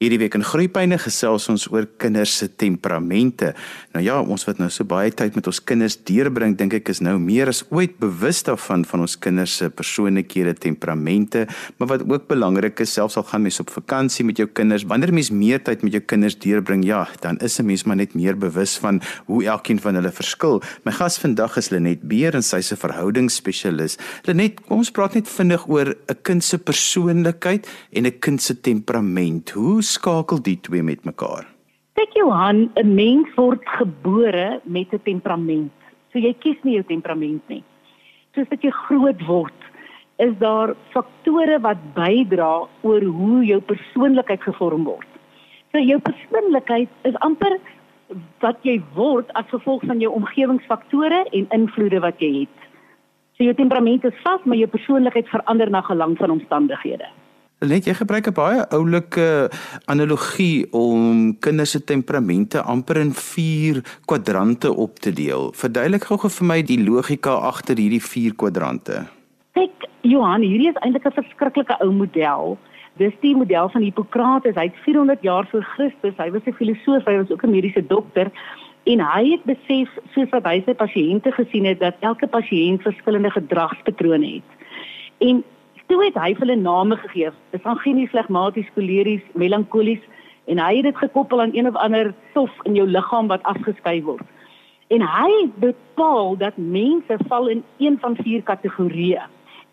Hierdie week in Groepyne gesels ons oor kinders se temperamente. Nou ja, ons wat nou so baie tyd met ons kinders deurbring, dink ek is nou meer as ooit bewus daarvan van ons kinders se persoonlikhede, temperamente, maar wat ook belangrik is, selfs al gaan mens op vakansie met jou kinders, wanneer mens meer tyd met jou kinders deurbring, ja, dan is 'n mens maar net meer bewus van hoe elkeen van hulle verskil. My gas vandag is Lenet Beer en sy's 'n verhoudingsspesialis. Lenet, kom ons praat net vinnig oor 'n kind se persoonlikheid en 'n kind se temperament. Hoe skakel die twee met mekaar? Kyk Johan, 'n mens word gebore met 'n temperament. So jy kies nie jou temperament nie. Soos wat jy groot word, is daar faktore wat bydra oor hoe jou persoonlikheid gevorm word. So jou persoonlikheid is amper wat jy word as gevolg van jou omgewingsfaktore en invloede wat jy het. So jou temperament is vas, maar jou persoonlikheid verander na gelang van omstandighede. Net jy gebruik 'n baie oulike analogie om kinders se temperamente amper in 4 kwadrante op te deel. Verduidelik gou vir my die logika agter hierdie 4 kwadrante. Kyk, Johan, hierdie is eintlik 'n verskriklike ou model. Dis die model van Hippokrates. Hy't 400 jaar voor Christus. Hy was 'n filosoof, hy was ook 'n mediese dokter en hy het besef soos wat hy sy pasiënte gesien het dat elke pasiënt verskillende gedragspatrone het. En toe het hy hulle name gegee. Dis anginies, flegmaties, koleries, melankolies en hy het dit gekoppel aan een of ander stof in jou liggaam wat afgeskei word. En hy bepaal dat mense val in een van vier kategorieë.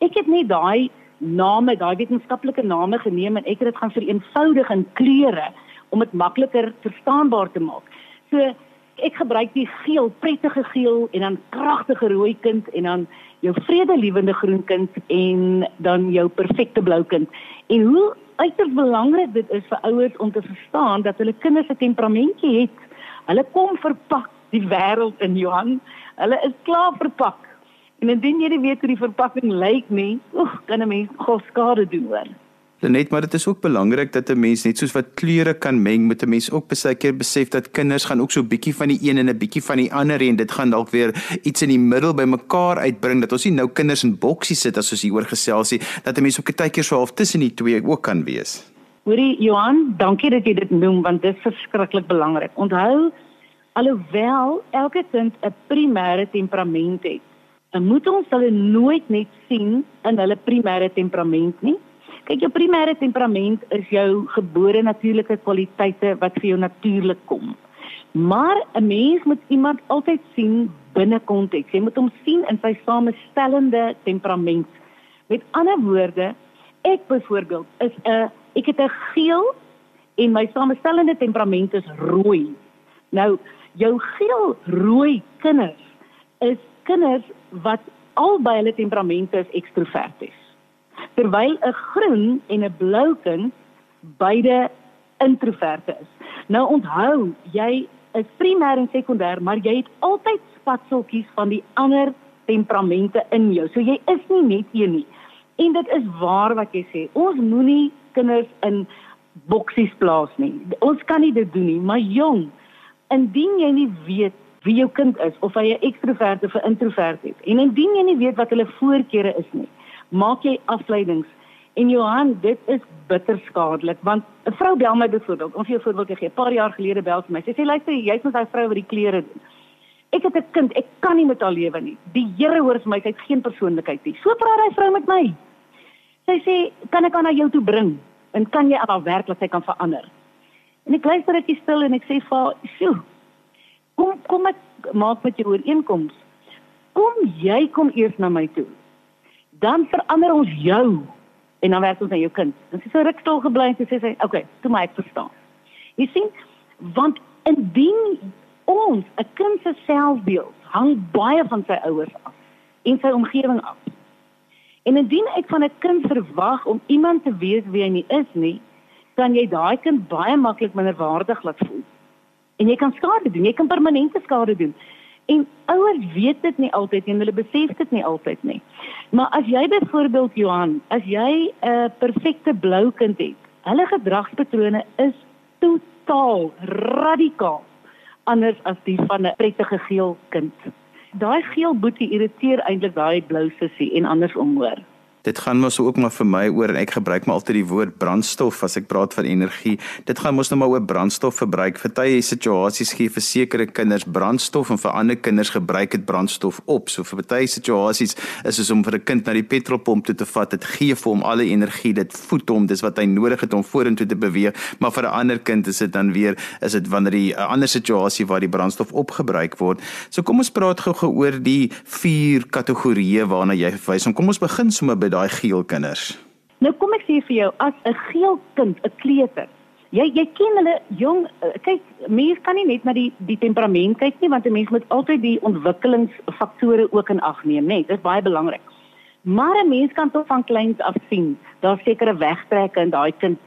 Ek het net daai name, daai wetenskaplike name geneem en ek het dit gaan vereenvoudig in kleure om dit makliker verstaanbaar te maak. So ek gebruik die geel, prettige geel en dan kragtige rooi kind en dan jou vredelewende groen kind en dan jou perfekte blou kind. En hoe uiters belangrik dit is vir ouers om te verstaan dat hulle kinders 'n temperamentjie het. Hulle kom verpak die wêreld in Johan. Hulle is klaar verpak. En indien jy nie weet hoe die verpakking lyk nie, oek, kan 'n mens gou skade doen hoor. Net maar dit is ook belangrik dat 'n mens net soos wat kleure kan meng met 'n mens ook baie keer besef dat kinders gaan ook so 'n bietjie van die een en 'n bietjie van die ander en dit gaan dalk weer iets in die middel bymekaar uitbring dat ons nie nou kinders in boksies sit as ons hier oor gesels nie dat 'n mens ook 'n tydjie so half tussen die twee ook kan wees. Hoorie Johan, dankie dat jy dit noem want dit is verskriklik belangrik. Onthou alhoewel elke kind 'n primêre temperament het, moet ons hulle nooit net sien in hulle primêre temperament nie Kyk, jou primêre temperament is jou gebore natuurlike kwaliteite wat vir jou natuurlik kom. Maar 'n mens moet iemand altyd sien binne konteks. Jy moet hom sien in sy samestellende temperament. Met ander woorde, ek byvoorbeeld is 'n ek het 'n geel en my samestellende temperament is rooi. Nou, jou geel-rooi kinders is kinders wat albei hulle temperamente is ekstroverties terwyl 'n groen en 'n blou kind beide introverte is. Nou onthou, jy is primêr en sekondêr, maar jy het altyd spatseltjies van die ander temperamente in jou. So jy is nie net een nie. En dit is waar wat jy sê. Ons moenie kinders in boksies plaas nie. Ons kan nie dit doen nie, maar jong, indien jy nie weet wie jou kind is of hy 'n ekstrovert of 'n introvert is en indien jy nie weet wat hulle voorkeure is nie, maak jy afleidings. En Johan, dit is bitter skadelik want 'n vrou bel my byvoorbeeld, om vir jou voorbeeld gee, 'n paar jaar gelede bel sy my. Sy sê luister, jy's met daai vrou wat die klere doen. Ek het 'n kind, ek kan nie met haar lewe nie. Die Here hoor vir my, sy het geen persoonlikheid nie. So praat hy vrou met my. Sy sê, "Kan ek haar na jou toe bring? En kan jy aan haar werk laat sy kan verander?" En ek luister net stil en ek sê vir haar, "Sjoe. Kom kom ek maak met jou ooreenkoms. Kom jy kom eers na my toe dan verander ons jou en dan werk ons aan jou kind. Sy sê ruk stil gebly en sy sê, "Oké, okay, toe maar ek verstaan." Jy sien, want indien ons 'n kind se selfbeeld hang baie van sy ouers af en sy omgewing af. En indien ek van 'n kind verwag om iemand te wees wie hy nie is nie, kan jy daai kind baie maklik minderwaardig laat voel. En jy kan skade doen, jy kan permanente skade doen. En ouers weet dit nie altyd en hulle besef dit nie altyd nie. Maar as jy byvoorbeeld Johan, as jy 'n uh, perfekte blou kind het, hulle gedragspatrone is totaal radikaal anders as die van 'n prettige geel kind. Daai geel boetie irriteer eintlik daai blou sussie en andersom hoor. Dit gaan mos ook maar vir my oor en ek gebruik maar altyd die woord brandstof as ek praat van energie. Dit gaan mos nou maar oor brandstofverbruik. Party situasies gee vir sekere kinders brandstof en vir ander kinders gebruik dit brandstof op. So vir party situasies is dit om vir 'n kind na die petrolpomp toe te vat. Dit gee vir hom alle energie. Dit voed hom. Dis wat hy nodig het om vorentoe te beweeg. Maar vir 'n ander kind is dit dan weer is dit wanneer die 'n ander situasie waar die brandstof opgebruik word. So kom ons praat gou-gou oor die vier kategorieë waarna jy verwys. Kom ons begin sommer by daai geel kinders? Nou kom ek sê vir jou as 'n geel kind, 'n kleuter. Jy jy ken hulle jong eh, kyk mense kan nie net na die die temperament kyk nie want 'n mens moet altyd die ontwikkelingsfaktore ook in ag neem, né? Dit is baie belangrik. Maar 'n mens kan tog van kleins af sien, daar sekerre wegtrekke in daai kind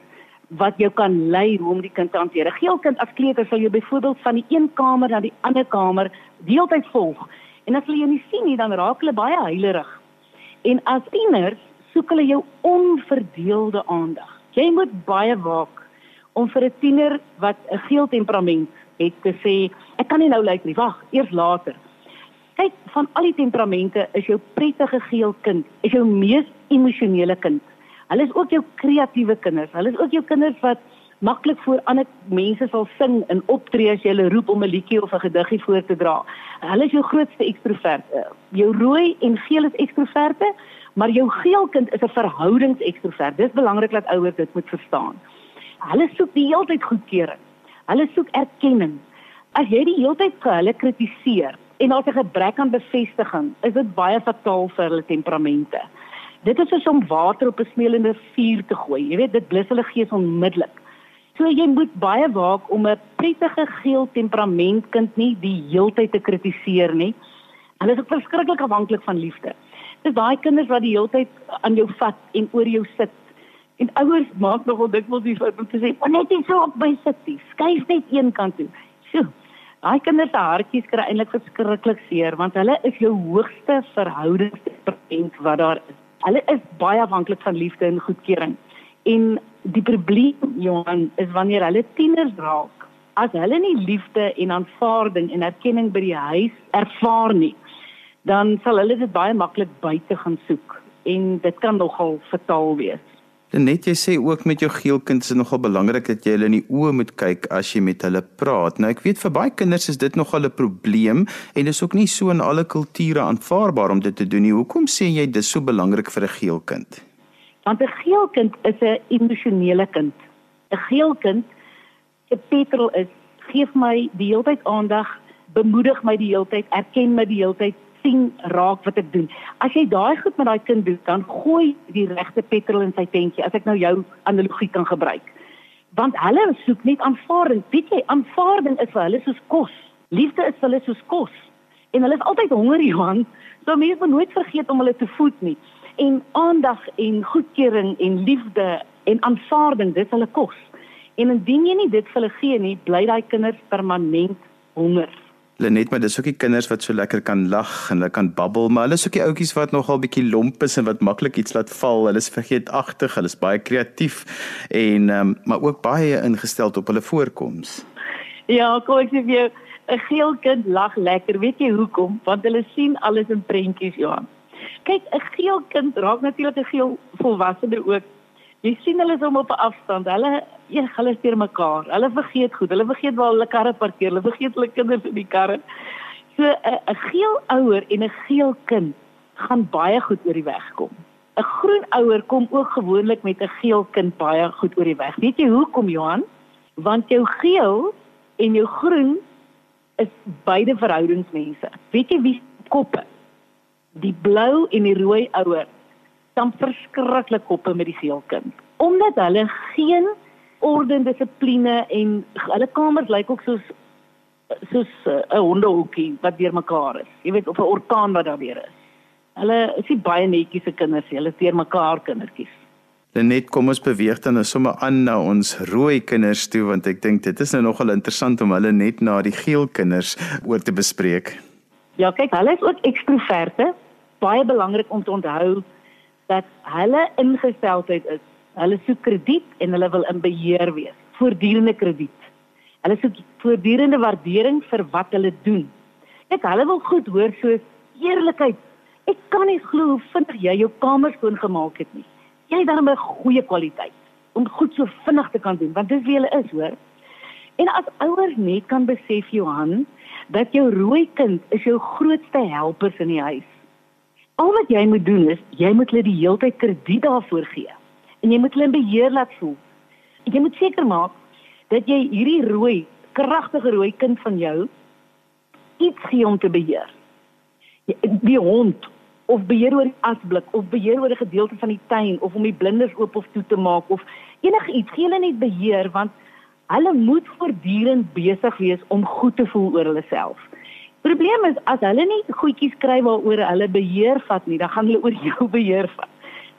wat jou kan lei hoe om die kind te hanteer. 'n Geel kind as kleuter sal jy byvoorbeeld van die een kamer na die ander kamer deeltyd volg. En as hulle jou nie sien nie, dan raak hulle baie huilerig. En as tieners soek hulle jou onverdeelde aandag. Jy moet baie waak om vir 'n tiener wat 'n geel temperament het te sê, ek kan nie nou lyk nie, wag, eers later. Kyk, van al die temperamente is jou prettige geel kind, is jou mees emosionele kind. Hulle is ook jou kreatiewe kinders. Hulle is ook jou kinders wat maklik voor ander mense sal sing en optree as jy hulle roep om 'n liedjie of 'n gediggie voor te dra. Hulle is jou grootste ekstroverte. Jou rooi en geel is ekstroverte, maar jou geel kind is 'n verhoudingsekstrovert. Dis belangrik dat ouers dit moet verstaan. Hulle soek die hele tyd goedkeuring. Hulle soek erkenning. As jy die hele tyd vir hulle kritiseer en daar's 'n gebrek aan bevestiging, is dit baie fataal vir hulle temperamente. Dit is soos om water op 'n smeulende vuur te gooi. Jy weet, dit blus hulle gees onmiddellik. So jy moet baie waak om 'n prettige geel temperamentkind nie die heeltyd te kritiseer nie. Hulle is ook verskriklik afhanklik van liefde. Dis daai kinders wat die heeltyd aan jou vat en oor jou sit. En ouers maak nogal dikwels die fout om te sê, "Maar net nie so op my sit nie. Skuif net een kant toe." So. Daai kinders se hartjies kry eintlik verskriklik seer want hulle is jou hoogste verhoudingstemperament wat daar is. Hulle is baie afhanklik van liefde en goedkeuring. En die probleem Johan is wanneer hulle tieners raak, as hulle nie liefde en aanvaarding en erkenning by die huis ervaar nie, dan sal hulle dit baie maklik buite gaan soek en dit kan nogal fataal wees. Net jy sê ook met jou geelkind is dit nogal belangrik dat jy hulle in die oë moet kyk as jy met hulle praat. Nou ek weet vir baie kinders is dit nogal 'n probleem en dit is ook nie so in alle kulture aanvaarbaar om dit te doen nie. Hoekom sê jy dis so belangrik vir 'n geelkind? Want 'n geel kind is 'n emosionele kind. 'n Geel kind, 'n petrol is, gee my die heeltyd aandag, bemoedig my die heeltyd, erken my die heeltyd, sien raak wat ek doen. As jy daai goed met daai kind doen, dan gooi die regte petrol in sy tentjie. As ek nou jou analogie kan gebruik. Want hulle soek net aanvaarding. Weet jy, aanvaarding is vir hulle soos kos. Liefde is vir hulle soos kos. En hulle is altyd honger, Johan. So mense moet nooit vergeet om hulle te voed nie en aandag en goedkeuring en liefde en aanvaarding dis hulle kos. En indien jy nie dit vir hulle gee nie, bly daai kinders permanent honger. Lenet, maar dis ook die kinders wat so lekker kan lag en hulle kan babbel, maar hulle is ook die ouetjies wat nogal bietjie lomp is en wat maklik iets laat val. Hulle is vergeetagtig, hulle is baie kreatief en um, maar ook baie ingestel op hulle voorkoms. Ja, kom ek sê vir jou, 'n geel kind lag lekker. Weet jy hoekom? Want hulle sien alles in prentjies, Johan kyk 'n geel kind raak natuurlik 'n geel volwassene ook. Jy sien hulle is om op 'n afstand. Hulle een hulle steur mekaar. Hulle vergeet goed. Hulle vergeet waar hulle karre parkeer. Hulle vergeet hulle kinders in die karre. So 'n geel ouer en 'n geel kind gaan baie goed oor die weg kom. 'n Groen ouer kom ook gewoonlik met 'n geel kind baie goed oor die weg. Weet jy hoekom Johan? Want jou geel en jou groen is beide verhoudingsmense. Weet jy wie koppe? Die blou en die rooi ouer dan verskriklik koppe met die geel kind omdat hulle geen orde en dissipline en hulle kamers lyk ook soos soos eh, 'n uh, hondehokkie wat deurmekaar is. Jy weet op 'n orkaan wat daar weer is. Hulle is nie baie netjies se kinders nie. Hulle teer mekaar kindertjies. Net kom ons beweeg dan nou sommer aan na ons rooi kinders toe want ek dink dit is nou nogal interessant om hulle net na die geel kinders oor te bespreek. Ja, kyk, hulle is ook ekstroverte. Baie belangrik om te onthou dat hulle ingesteldheid is. Hulle soek krediet en hulle wil in beheer wees. Voortdurende krediet. Hulle soek voortdurende waardering vir wat hulle doen. Kyk, hulle wil goed hoor soos eerlikheid Ek kan nie glo hoe vinnig jy jou kamer skoon gemaak het nie. Jy het dan 'n goeie kwaliteit om goed so vinnig te kan doen, want dis wie jy is, hoor. En as ouers net kan besef Johan dat jou rooi kind is jou grootste helpers in die huis. Al wat jy moet doen is jy moet hulle die heeltyd krediet daarvoor gee en jy moet hulle in beheer laat voel. Jy moet seker maak dat jy hierdie rooi, kragtige rooi kind van jou iets gee om te beheer. Die hond of beheer oor die asblik of beheer oor 'n gedeelte van die tuin of om die blinders oop of toe te maak of enigiets gee hulle net beheer want hulle moet voortdurend besig wees om goed te voel oor hulle self. Probleem is as hulle nie goedjies kry waaroor hulle beheer vat nie, dan gaan hulle oor jou beheer vat.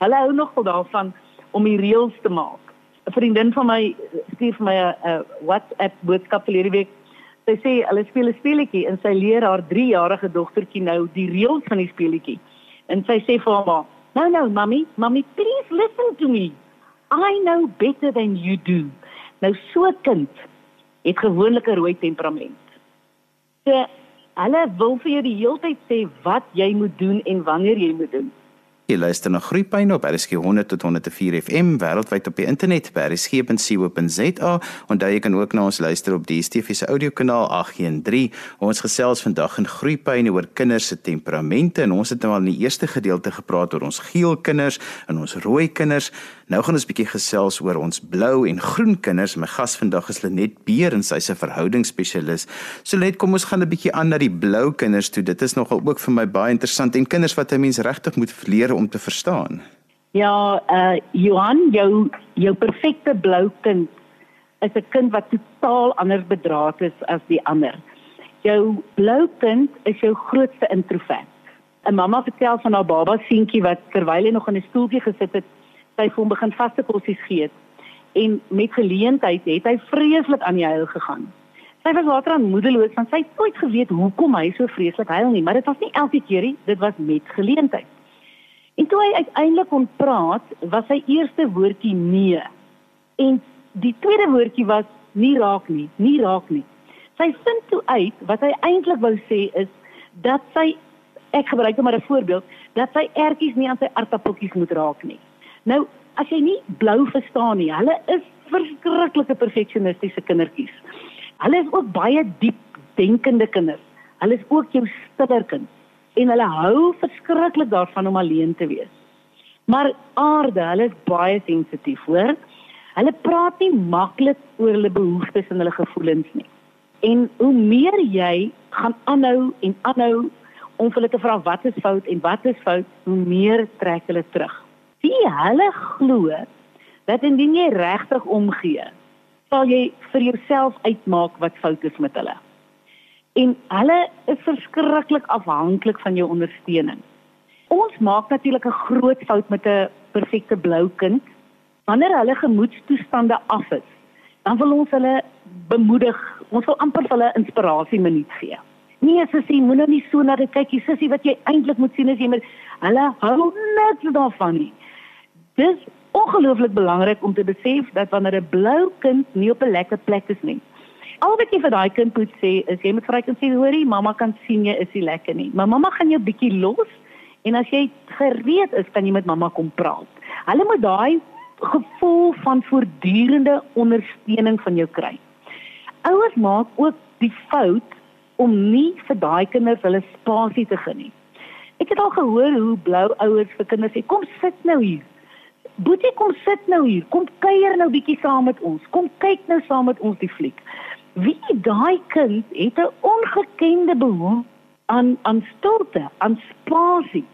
Hulle hou nog daarvan om die reëls te maak. 'n Vriendin van my stuur vir my 'n WhatsApp boodskap verlede week Sy sê hulle speel 'n speletjie en sy leer haar 3-jarige dogtertjie nou die reëls van die speletjie. En sy sê vir haar: "No, no, mommy, mommy, please listen to me. I know better than you do." Nou so 'n kind het gewoonlik 'n rooi temperament. So hulle wil vir jou die hele tyd sê wat jy moet doen en wanneer jy moet doen. Jy luister na Groepyne op RSG 100 tot 104 FM wêreldwyd op die internet by rsg.co.za en daar jy kan ook na ons luister op die DSTV se audiokanaal 813. Ons gesels vandag in Groepyne oor kinders se temperamente en ons het nou al in die eerste gedeelte gepraat oor ons geel kinders en ons rooi kinders. Nou gaan ons 'n bietjie gesels oor ons blou en groen kinders. My gas vandag is Lenet Beer en sy's 'n verhoudingsspesialis. So net kom ons gaan 'n bietjie aan na die blou kinders toe. Dit is nogal ook vir my baie interessant en kinders wat 'n mens regtig moet leer om te verstaan. Ja, uh Johan, jou jou perfekte blou kind is 'n kind wat totaal anders bedraad is as die ander. Jou blou kind is jou grootste introvert. 'n Mamma vertel van haar baba seentjie wat terwyl hy nog in 'n stoeltjie gesit het, sy vir hom begin vaste kossies gee het. En met geleentheid het hy vreeslik aan die huil gegaan. Sy was later aan moedeloos want sy het nooit geweet hoekom hy so vreeslik huil nie, maar dit was nie elke keer nie, dit was met geleentheid. En toe hy uiteindelik kon praat, was sy eerste woordjie nee. En die tweede woordjie was nie raak nie, nie raak nie. Sy vind toe uit wat hy eintlik wou sê is dat sy ek gebruik net maar 'n voorbeeld, dat sy ertjies nie aan sy aardappeltjies moet raak nie. Nou, as jy nie blou verstaan nie, hulle is verskriklike perfeksionistiese kindertjies. Hulle is ook baie diep denkende kinders. Hulle is ook jou stiller kind en hulle hou verskriklik daarvan om alleen te wees. Maar aarde, hulle is baie sensitief, hoor. Hulle praat nie maklik oor hulle behoeftes en hulle gevoelens nie. En hoe meer jy gaan aanhou en aanhou om hulle te vra wat is fout en wat is fout, hoe meer trek hulle terug. Die hulle glo dat indien jy regtig omgee, sal jy vir jouself uitmaak wat fout is met hulle. En hulle is verskriklik afhanklik van jou ondersteuning. Ons maak natuurlik 'n groot fout met 'n perfekte blou kind. Wanneer hulle gemoedstoestande af is, dan wil ons hulle bemoedig. Ons wil amper vir hulle inspirasie minuut gee. Nee, sussie, moenie nou so na dit kyk nie. Sussie, wat jy eintlik moet sien is jy moet hulle hou niks daarvan nie. Dis ongelooflik belangrik om te besef dat wanneer 'n blou kind nie op 'n lekker plek is nie. Al wat jy vir daai kind moet sê is jy moet vir hy kan sê hoorie, mamma kan sien jy is nie lekker nie. Maar mamma gaan jou bietjie los en as jy gereed is, kan jy met mamma kom praat. Hulle moet daai gevoel van voortdurende ondersteuning van jou kry. Ouers maak ook die fout om nie vir daai kinders hulle spasie te geniet. Ek het al gehoor hoe blou ouers vir kinders sê kom sit nou hier Boetie kom sit nou hier. Kom kuier nou bietjie saam met ons. Kom kyk nou saam met ons die fliek. Wie daai kind het 'n ongekende behoefte aan aan stilte, aan spasie.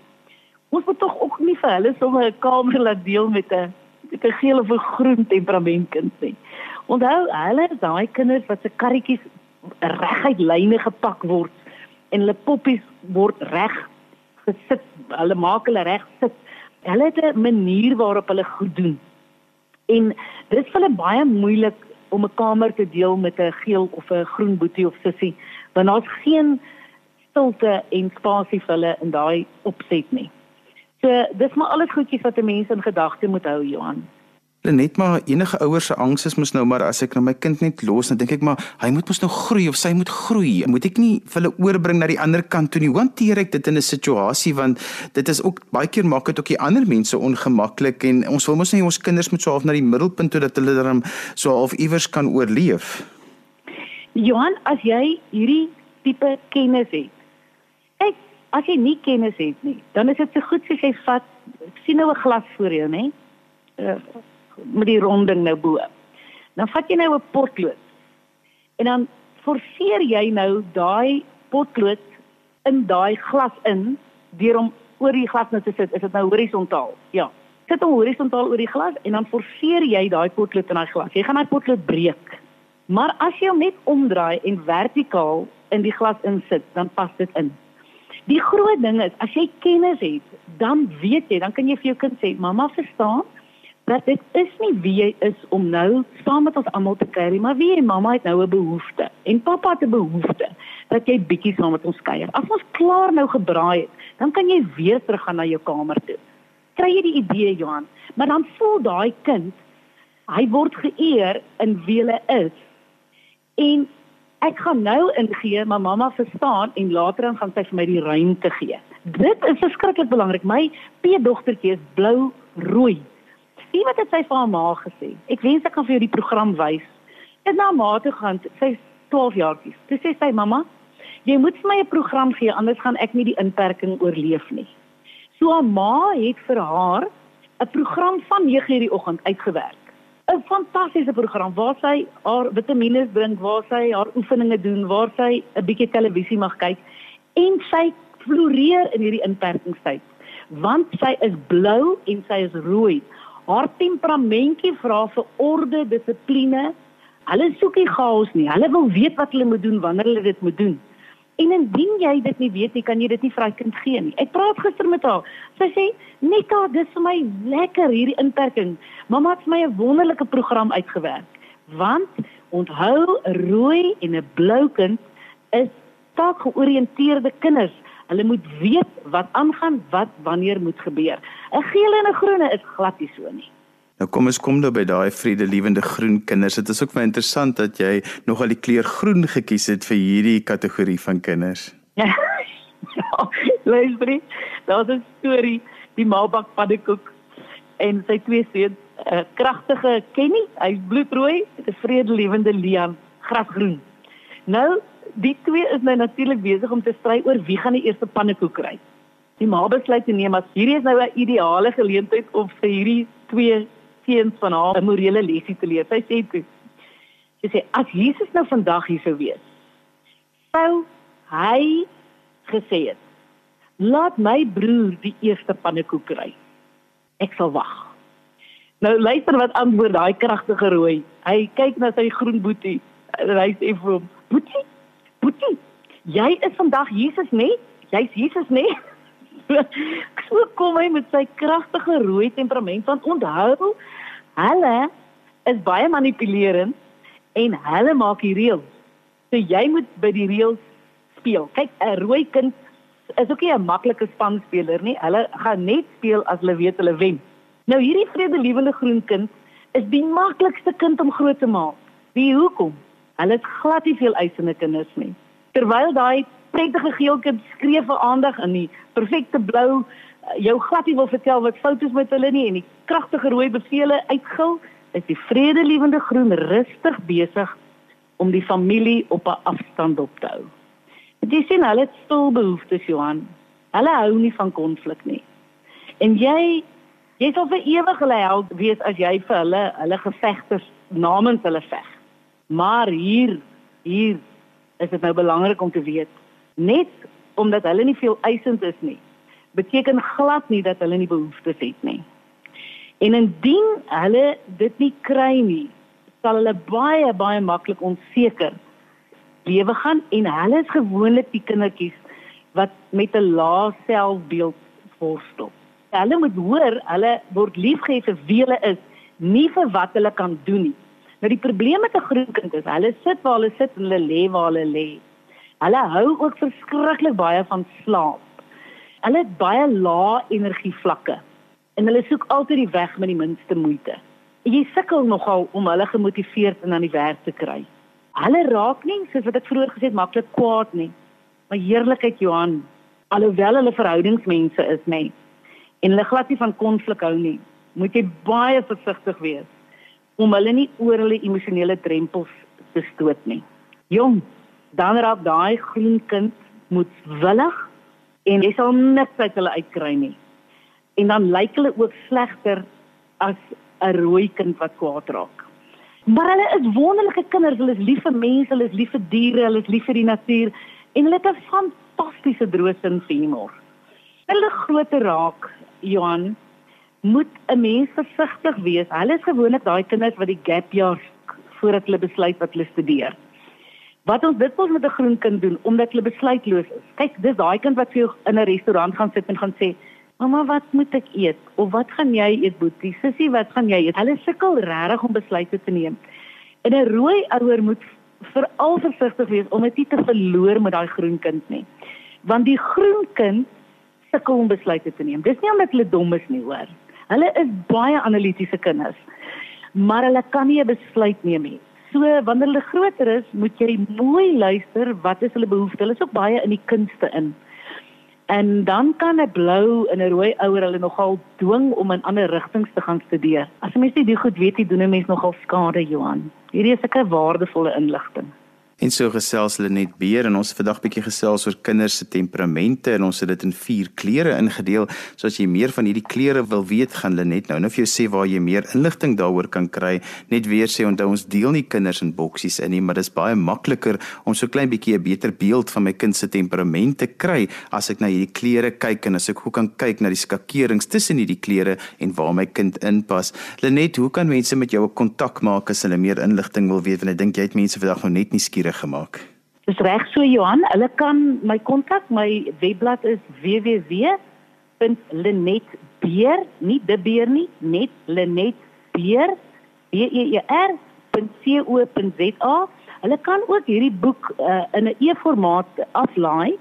Ons moet tog ook nie vir hulle sommer 'n kamer laat deel met 'n met 'n geel of 'n groen temperamentkind nie. Onthou, hulle is daai kinders wat se karretjies reguit lyne gepak word en hulle poppies word reg gesit. Hulle maak hulle reg sit hulle het 'n manier waarop hulle goed doen. En dit is vir hulle baie moeilik om 'n kamer te deel met 'n geel of 'n groen boetie of sussie, want daar's geen stilte en spasie vir hulle in daai opset nie. So dis maar alles goedjies wat 'n mens in gedagte moet hou, Johan. Net maar enige ouers se angs is mos nou maar as ek nou my kind net los, dan dink ek maar hy moet mos nou groei of sy moet groei. Moet ek nie vir hulle oorbring na die ander kant toe nie? Hoe hanteer ek dit in 'n situasie want dit is ook baie keer maak dit ook die ander mense ongemaklik en ons wil mos nie ons kinders moet so half na die middelpunt toe dat hulle dan so half iewers kan oorleef. Johan, as jy hierdie tipe kennis het. Kyk, as jy nie kennis het nie, dan is dit so goed as jy vat sien nou 'n glas voor jou, nê? Uh, met die ronding nou bo. Dan vat jy nou 'n potlood. En dan forceer jy nou daai potlood in daai glas in deur om oor die glas nou te sit. Is dit nou horisontaal? Ja. Sit hom horisontaal oor die glas en dan forceer jy daai potlood in daai glas. Jy gaan daai potlood breek. Maar as jy hom net omdraai en vertikaal in die glas insit, dan pas dit in. Die groot ding is as jy kennis het, dan weet jy, dan kan jy vir jou kind sê, "Mamma verstaan, dat dit is nie wie jy is om nou saam met ons almal te kuier, maar wie jy mamma het nou 'n behoefte en pappa het 'n behoefte dat jy bietjie saam met ons kuier. As ons klaar nou gebraai het, dan kan jy weer terug gaan na jou kamer toe. Kry jy die idee, Johan? Maar dan voel daai kind hy word geëer in wie hy is. En ek gaan nou ingee, maar mamma verstaan en later dan gaan sy vir my die ruimte gee. Dit is verskriklik belangrik. My peedogtertjie is blou rooi sien wat het sy vir haar ma gesê. Ek wens ek kan vir jou die program wys. Dit na ma toe gaan, sy is 12 jaartjies. Toe sê sy mamma, jy moet vir my 'n program gee anders gaan ek nie die inperking oorleef nie. So haar ma het vir haar 'n program van 9:00 die oggend uitgewerk. 'n Fantastiese program waar sy haar vitamiene drink, waar sy haar oefeninge doen, waar sy 'n bietjie televisie mag kyk en sy floreer in hierdie inperkingstyd want sy is blou en sy is rooi haar temperamentjie vra vir orde, dissipline. Hulle soek nie chaos nie. Hulle wil weet wat hulle moet doen wanneer hulle dit moet doen. En indien jy dit nie weet nie, kan jy dit nie vir jou kind gee nie. Ek praat gister met haar. Sy sê, "Neta, dis vir my lekker hierdie inperking. Mamma het vir my 'n wonderlike program uitgewerk." Want onthou, rooi en 'n blou kind is taak georiënteerde kinders. Hulle moet weet wat aangaan, wat wanneer moet gebeur. 'n Geel en 'n groene is glad nie so nie. Nou kom ons kom nou by daai vredelewende groen kinders. Dit is ook baie interessant dat jy nogal die kleur groen gekies het vir hierdie kategorie van kinders. ja, luister, daar's 'n storie, die maalbak paddekoek en sy twee seuns, 'n kragtige Kenny, hy's bloedrooi, 'n vredelewende Liam, grasgroen. Nou die twee is nou natuurlik besig om te stry oor wie gaan die eerste pannekoek kry. Die ma besluit te neem as hierdie is nou 'n ideale geleentheid om vir hierdie twee seuns van haar 'n morele lesie te leer. Sy sê toe: "Sy sê as Jesus nou vandag hier sou wees, sou hy gesê het: "Laat my broer die eerste pannekoek kry. Ek sal wag." Nou luister wat antwoord daai kragtige rooi. Hy kyk na sy groen boetie. Hy sê vir hom: "Boetie, Boetie, jy is vandag Jesus, nê? Jy's Jesus, nê? so kom hy met sy kragtige rooi temperament want onthou, hulle is baie manipulerend en hulle maak die reëls. So jy moet by die reëls speel. Kyk, 'n rooi kind is ook nie 'n maklike spanspeler nie. Hulle gaan net speel as hulle weet hulle wen. Nou hierdie vredelewende groen kind is die maklikste kind om groot te maak. Wie hoekom? Hulle het glad nie veel eisende kinders nie. Terwyl daai prettige geel kind skree vir aandag in die perfekte blou eh, jou glad nie wil vertel wat fout is met hulle nie en die kragtige rooi bevele uitgil, is die vredelewende groen rustig besig om die familie op 'n afstand op te hou. Dit sien hulle het stil behoeftes Johan. Hulle hou nie van konflik nie. En jy jy sal vir ewig hulle help wees as jy vir hulle hulle gevegters namens hulle veg. Maar hier hier is dit nou belangrik om te weet net omdat hulle nie veel eisend is nie beteken glad nie dat hulle nie behoeftes het nie. En indien hulle dit nie kry nie, sal hulle baie baie maklik onseker lewe gaan en hulle is gewoonlik die kindertjies wat met 'n lae selfbeeld worstel. Hulle moet hoor hulle word liefgehad vir wie hulle is, nie vir wat hulle kan doen nie. Nou die probleem met 'n groen kind is, hulle sit waar hulle sit en hulle lê waar hulle lê. Hulle hou ook verskriklik baie van slaap. Hulle het baie lae energievlakke en hulle soek altyd die weg met die minste moeite. jy sukkel nogal om hulle gemotiveerd en aan die werk te kry. Hulle raak nie soos wat ek vroeër gesê het maklik kwaad nie. Maar heerlikheid Johan, alhoewel hulle verhoudingsmense is, nê. En hulle glad nie van konflik hou nie. Moet jy baie versigtig wees om hulle nie oor hulle emosionele drempels te stoot nie. Jong, dan raak daai groen kind moet willig en jy sal niks uit hulle uitkry nie. En dan lyk hulle ook slegter as 'n rooi kind wat kwaad raak. Maar hulle is wonderlike kinders, hulle is lief vir mense, hulle is lief vir diere, hulle is lief vir die natuur en hulle het 'n fantastiese droësin vir humor. Hulle groter raak, Johan, moet 'n mens versigtig wees. Hulle is gewoonlik daai kinders wat die gap jaar voordat hulle besluit wat hulle studeer. Wat ons dit ons met 'n groen kind doen omdat hulle besluitloos is. Kyk, dis daai kind wat vir jou in 'n restaurant gaan sit en gaan sê, "Mamma, wat moet ek eet?" of "Wat gaan jy eet, Boetie?" "Sussie, wat gaan jy eet?" Hulle sukkel regtig om besluite te neem. En 'n rooi ouer moet veral versigtig wees om dit nie te verloor met daai groen kind nie. Want die groen kind sukkel om besluite te neem. Dis nie omdat hulle dom is nie, hoor. Hulle is baie analitiese kinders. Maar hulle kan nie 'n besluit neem nie. So wanneer hulle groter is, moet jy mooi luister wat is hulle behoeftes. Hulle is ook baie in die kunste in. En dan kan 'n blou en 'n rooi ouer hulle nogal dwing om in ander rigtings te gaan studeer. As 'n mens nie die goed weet nie, doen 'n mens nogal skade, Johan. Hierdie is 'n waardevolle inligting. En so gesels hulle net beer en ons vandag bietjie gesels oor kinders se temperamente en ons het dit in vier kleure ingedeel. So as jy meer van hierdie kleure wil weet, gaan hulle net nou nou vir jou sê waar jy meer inligting daaroor kan kry. Net weer sê onthou ons deel nie kinders in boksies in nie, maar dit is baie makliker om so klein bietjie 'n beter beeld van my kind se temperamente kry as ek na hierdie kleure kyk en as ek hoe kan kyk na die skakerings tussen hierdie kleure en waar my kind inpas. Lenet, hoe kan mense met jou kontak maak as hulle meer inligting wil weet want ek dink jy het mense vandag nog net nie skier nuusgierig gemaak. Dis reg so Johan, hulle kan my kontak, my webblad is www.lenetbeer, nie de beer nie, net lenetbeer b e e r.co.za. Hulle kan ook hierdie boek uh, in 'n e-formaat aflaai uh,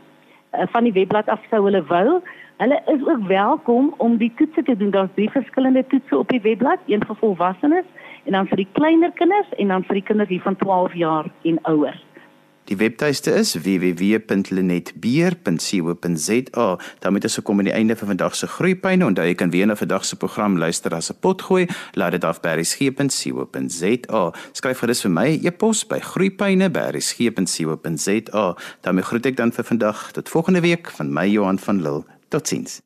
van die webblad af sou hulle wou. Hulle is ook welkom om die toetse te doen. Daar's drie verskillende toetse op die webblad, een vir volwassenes en dan vir die kleiner kinders en dan vir die kinders hier van 12 jaar en ouer. Die webtuiste is www.lenetbeer.co.za. daarmee is ek kom aan die einde van vandag se groeipyne. Onthou jy kan weer na vandag se program luister as 'n pot gooi. Laat dit af by berriesgep.co.za. Skryf gerus vir my e-pos by groeipyne@berriesgep.co.za. daarmee groet ek dan vir vandag tot volgende week van my Johan van Lille. Tot ziens.